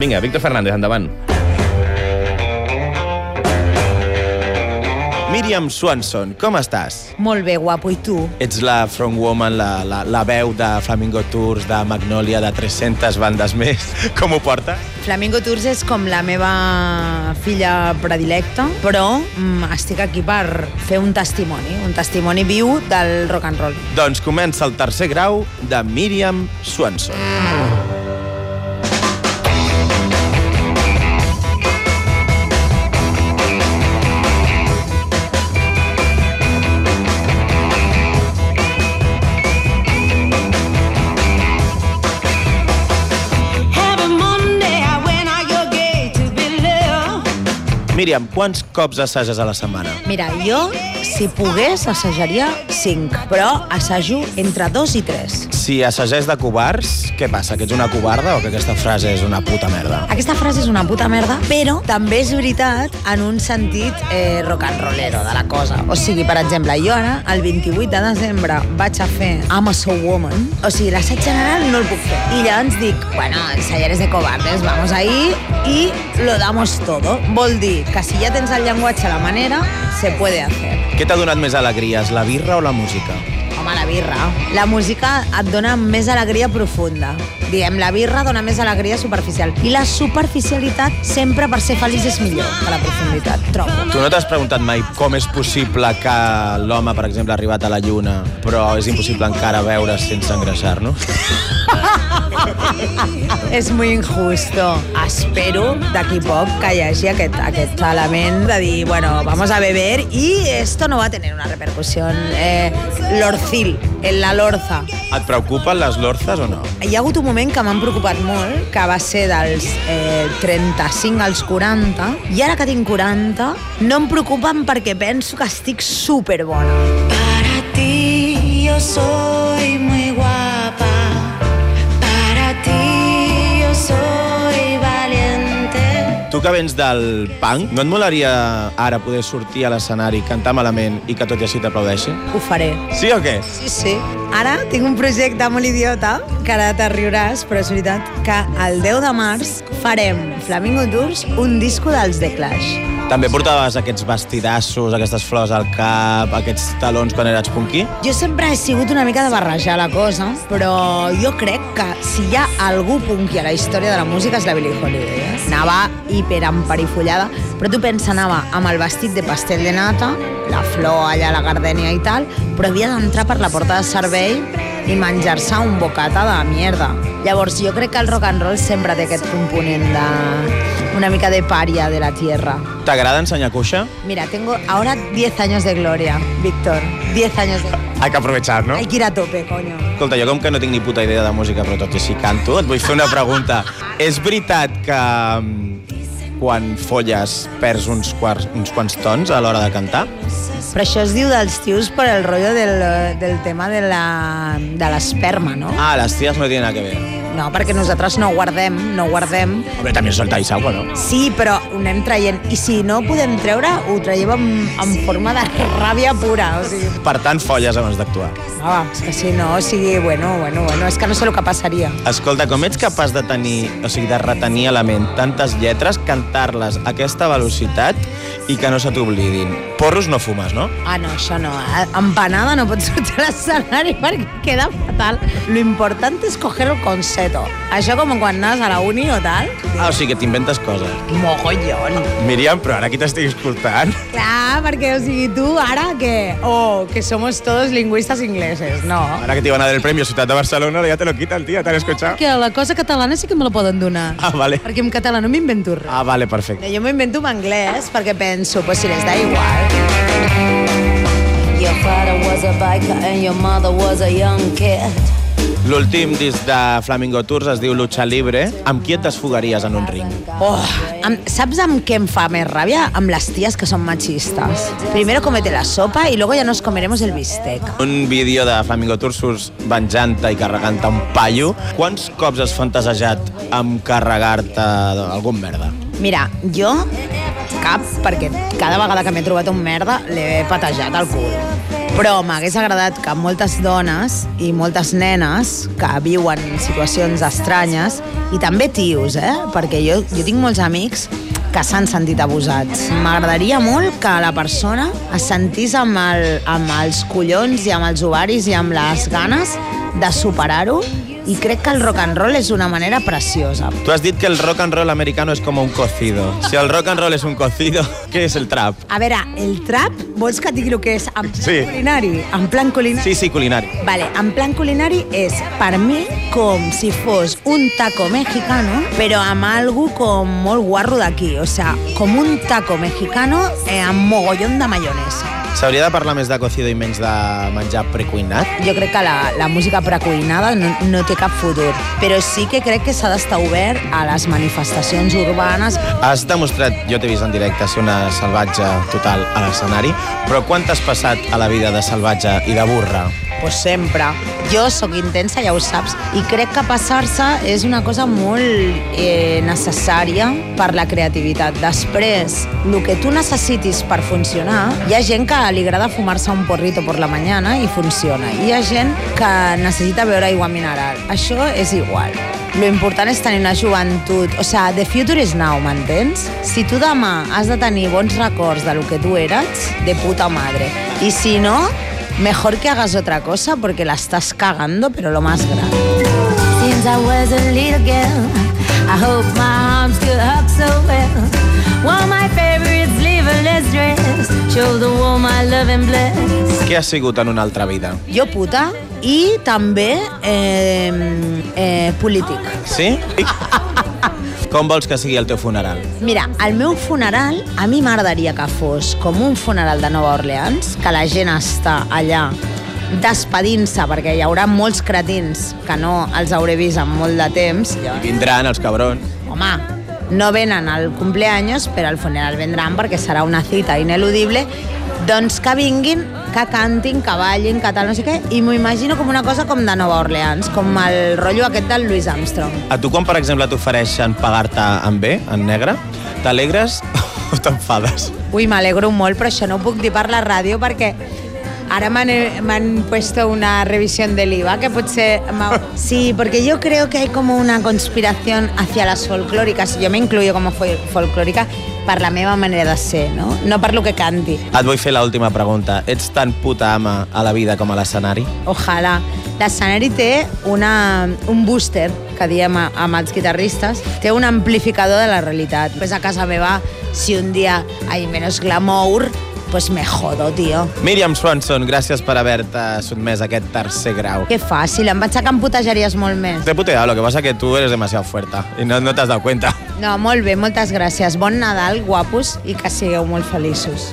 Vinga, Víctor Fernández, endavant. Míriam Swanson, com estàs? Molt bé, guapo, i tu? Ets la frontwoman, la, la, la veu de Flamingo Tours, de Magnolia, de 300 bandes més. Com ho porta? Flamingo Tours és com la meva filla predilecta, però mm, estic aquí per fer un testimoni, un testimoni viu del rock and roll. Doncs comença el tercer grau de Míriam Swanson. Every Míriam, quants cops assages a la setmana? Mira, jo, si pogués, assajaria 5, però assajo entre 2 i 3. Si assagés de covards, què passa? Que ets una covarda o que aquesta frase és una puta merda? Aquesta frase és una puta merda, però també és veritat en un sentit eh, rock and rollero de la cosa. O sigui, per exemple, jo ara, el 28 de desembre, vaig a fer I'm a Soul Woman. O sigui, l'assaig general no el puc fer. I llavors dic, bueno, ensayar de cobardes, vamos ahí y lo damos todo. Vol dir que si ja tens el llenguatge a la manera, se puede hacer. Què t'ha donat més alegries, la birra o la música? Home, la birra. La música et dona més alegria profunda. Diem, la birra dona més alegria superficial. I la superficialitat sempre per ser feliç és millor que la profunditat, trobo. Tu no t'has preguntat mai com és possible que l'home, per exemple, ha arribat a la Lluna, però és impossible encara veure sense engreixar-nos? És muy injusto. Espero d'aquí poc que hi hagi aquest, aquest element de dir, bueno, vamos a beber y esto no va a tener una repercusión. Eh, l'orcil, en la lorza. Et preocupen les lorzes o no? Hi ha hagut un moment que m'han preocupat molt, que va ser dels eh, 35 als 40, i ara que tinc 40, no em preocupen perquè penso que estic superbona. Para ti yo soy muy Tu que vens del punk, no et molaria ara poder sortir a l'escenari, cantar malament i que tot i així t'aplaudeixi? Ho faré. Sí o què? Sí, sí. Ara tinc un projecte molt idiota, que ara te riuràs, però és veritat que el 10 de març farem Flamingo Tours un disco dels The Clash. També portaves aquests vestidassos, aquestes flors al cap, aquests talons quan eres punky? Jo sempre he sigut una mica de barrejar la cosa, però jo crec que si hi ha algú punky a la història de la música és la Billie Holiday. Eh? Anava hiper emperifollada, però tu pensa, anava amb el vestit de pastel de nata, la flor allà, la gardènia i tal, però havia d'entrar per la porta de servei i menjar-se un bocata de mierda. Llavors, jo crec que el rock and roll sempre té aquest component de una mica de paria de la tierra. T'agrada ensenyar cuixa? Mira, tengo ahora 10 años de gloria, Víctor. 10 años de... Hay que aprovechar, no? Hay que ir a tope, coño. Escolta, jo com que no tinc ni puta idea de música, però tot i així canto, et vull fer una pregunta. És veritat que mm, quan folles perds uns, quarts, uns quants tons a l'hora de cantar? Però això es diu dels tios per el rotllo del, del tema de la- de l'esperma, no? Ah, les ties no tienen nada que ver. No, perquè nosaltres no guardem, no guardem. Hombre, també soltáis agua, no? Sí, però ho anem traient. I si no ho podem treure, ho traiem en, en forma de ràbia pura. O sigui, Per tant, folles abans d'actuar. ah, és que si no, o sigui, bueno, bueno, bueno, és que no sé el que passaria. Escolta, com ets capaç de tenir, o sigui, de retenir a la ment tantes lletres, cantar-les a aquesta velocitat i que no se t'oblidin? Porros no fumes, no? Ah, no, això no. Empanada no pots sortir a l'escenari perquè queda fatal. Lo important és coger el concepto. Això com quan anaves a la uni o tal. Ah, o sigui, que t'inventes coses. Mogollón. Míriam, però ara aquí t'estic escoltant. Clar, perquè, o sigui, tu ara que... Oh, que somos todos lingüistas ingleses. No. Ahora que te iban a dar el premio Ciutat de Barcelona, ya te lo quitan, tía, ¿te han escuchado? Que la cosa catalana sí que me la poden donar. Ah, vale. Perquè en català no m'invento res. Ah, vale, perfecte. Jo m'ho invento en anglès perquè penso, pues si les da igual. Your father was a biker and your mother was a young kid. L'últim disc de Flamingo Tours es diu Lucha Libre. Amb qui et desfogaries en un ring? Oh, amb, saps amb què em fa més ràbia? Amb les ties que són machistes. Primero comete la sopa y luego ya nos comeremos el bistec. Un vídeo de Flamingo Tours surts venjant-te i carregant-te un paio. Quants cops has fantasejat amb carregar-te algun merda? Mira, jo cap, perquè cada vegada que m'he trobat un merda l'he patejat al cul. Però m'hagués agradat que moltes dones i moltes nenes que viuen situacions estranyes, i també tios, eh? perquè jo, jo tinc molts amics que s'han sentit abusats. M'agradaria molt que la persona es sentís amb, el, amb els collons i amb els ovaris i amb les ganes de superar-ho i crec que el rock and roll és una manera preciosa. Tu has dit que el rock and roll americano és com un cocido. Si el rock and roll és un cocido, què és el trap? A veure, el trap, vols que et digui el que és en plan Sí. culinari? En plan culinari? Sí, sí, culinari. Vale, en plan culinari és, per mi, com si fos un taco mexicano, però amb algo com molt guarro d'aquí. O sea, com un taco mexicano eh, amb mogollón de mayonesa. S'hauria de parlar més de cocido i menys de menjar precuinat? Jo crec que la, la música precuinada no, no té cap futur, però sí que crec que s'ha d'estar obert a les manifestacions urbanes. Has demostrat, jo t'he vist en directe, ser una salvatge total a l'escenari, però quan t'has passat a la vida de salvatge i de burra? Pues sempre. Jo sóc intensa, ja ho saps, i crec que passar-se és una cosa molt eh, necessària per la creativitat. Després, el que tu necessitis per funcionar, hi ha gent que li agrada fumar-se un porrito per la mañana i funciona. Hi ha gent que necessita beure aigua mineral. Això és igual. Lo important és tenir una joventut... O sea, the future is now, m'entens? Si tu demà has de tenir bons records de lo que tu eres, de puta madre. I si no, mejor que hagas otra cosa porque la estás cagando, pero lo más grande. Since I was a little girl, I hope my arms could hug so well. Wore my favorite sleeveless dress, show the world my love and bless. Què has sigut en una altra vida? Jo puta i també eh, eh, polític. Sí? Com vols que sigui el teu funeral? Mira, el meu funeral, a mi m'agradaria que fos com un funeral de Nova Orleans, que la gent està allà despedint-se, perquè hi haurà molts cretins que no els hauré vist en molt de temps. I vindran els cabrons. Home, no venen al cumpleaños, però al funeral vendran perquè serà una cita ineludible. Doncs que vinguin, que cantin, que ballin, que tal, no sé què, i m'ho imagino com una cosa com de Nova Orleans, com el rotllo aquest del Louis Armstrong. A tu quan, per exemple, t'ofereixen pagar-te en bé, en negre, t'alegres o t'enfades? Ui, m'alegro molt, però això no ho puc dir per la ràdio perquè Ahora me han, me han puesto una revisión del IVA que potser... Sí, porque yo creo que hay como una conspiración hacia las folclóricas. Yo me incluyo como fol- folclórica per la meva manera de ser, no? No per lo que canti. Et vull fer l'última pregunta. Ets tan puta ama a la vida com a l'escenari? Ojalà. L'escenari té una, un booster, que diem a- amb els guitarristes, té un amplificador de la realitat. Pues a casa meva, si un dia hay menos glamour, pues me jodo, tío. Míriam Swanson, gràcies per haver-te sotmès a aquest tercer grau. Que fàcil, em pensava que em putejaries molt més. Te he puteado, lo que pasa que tú eres demasiado fuerte y no, no te has dado cuenta. No, molt bé, moltes gràcies. Bon Nadal, guapos, i que sigueu molt feliços.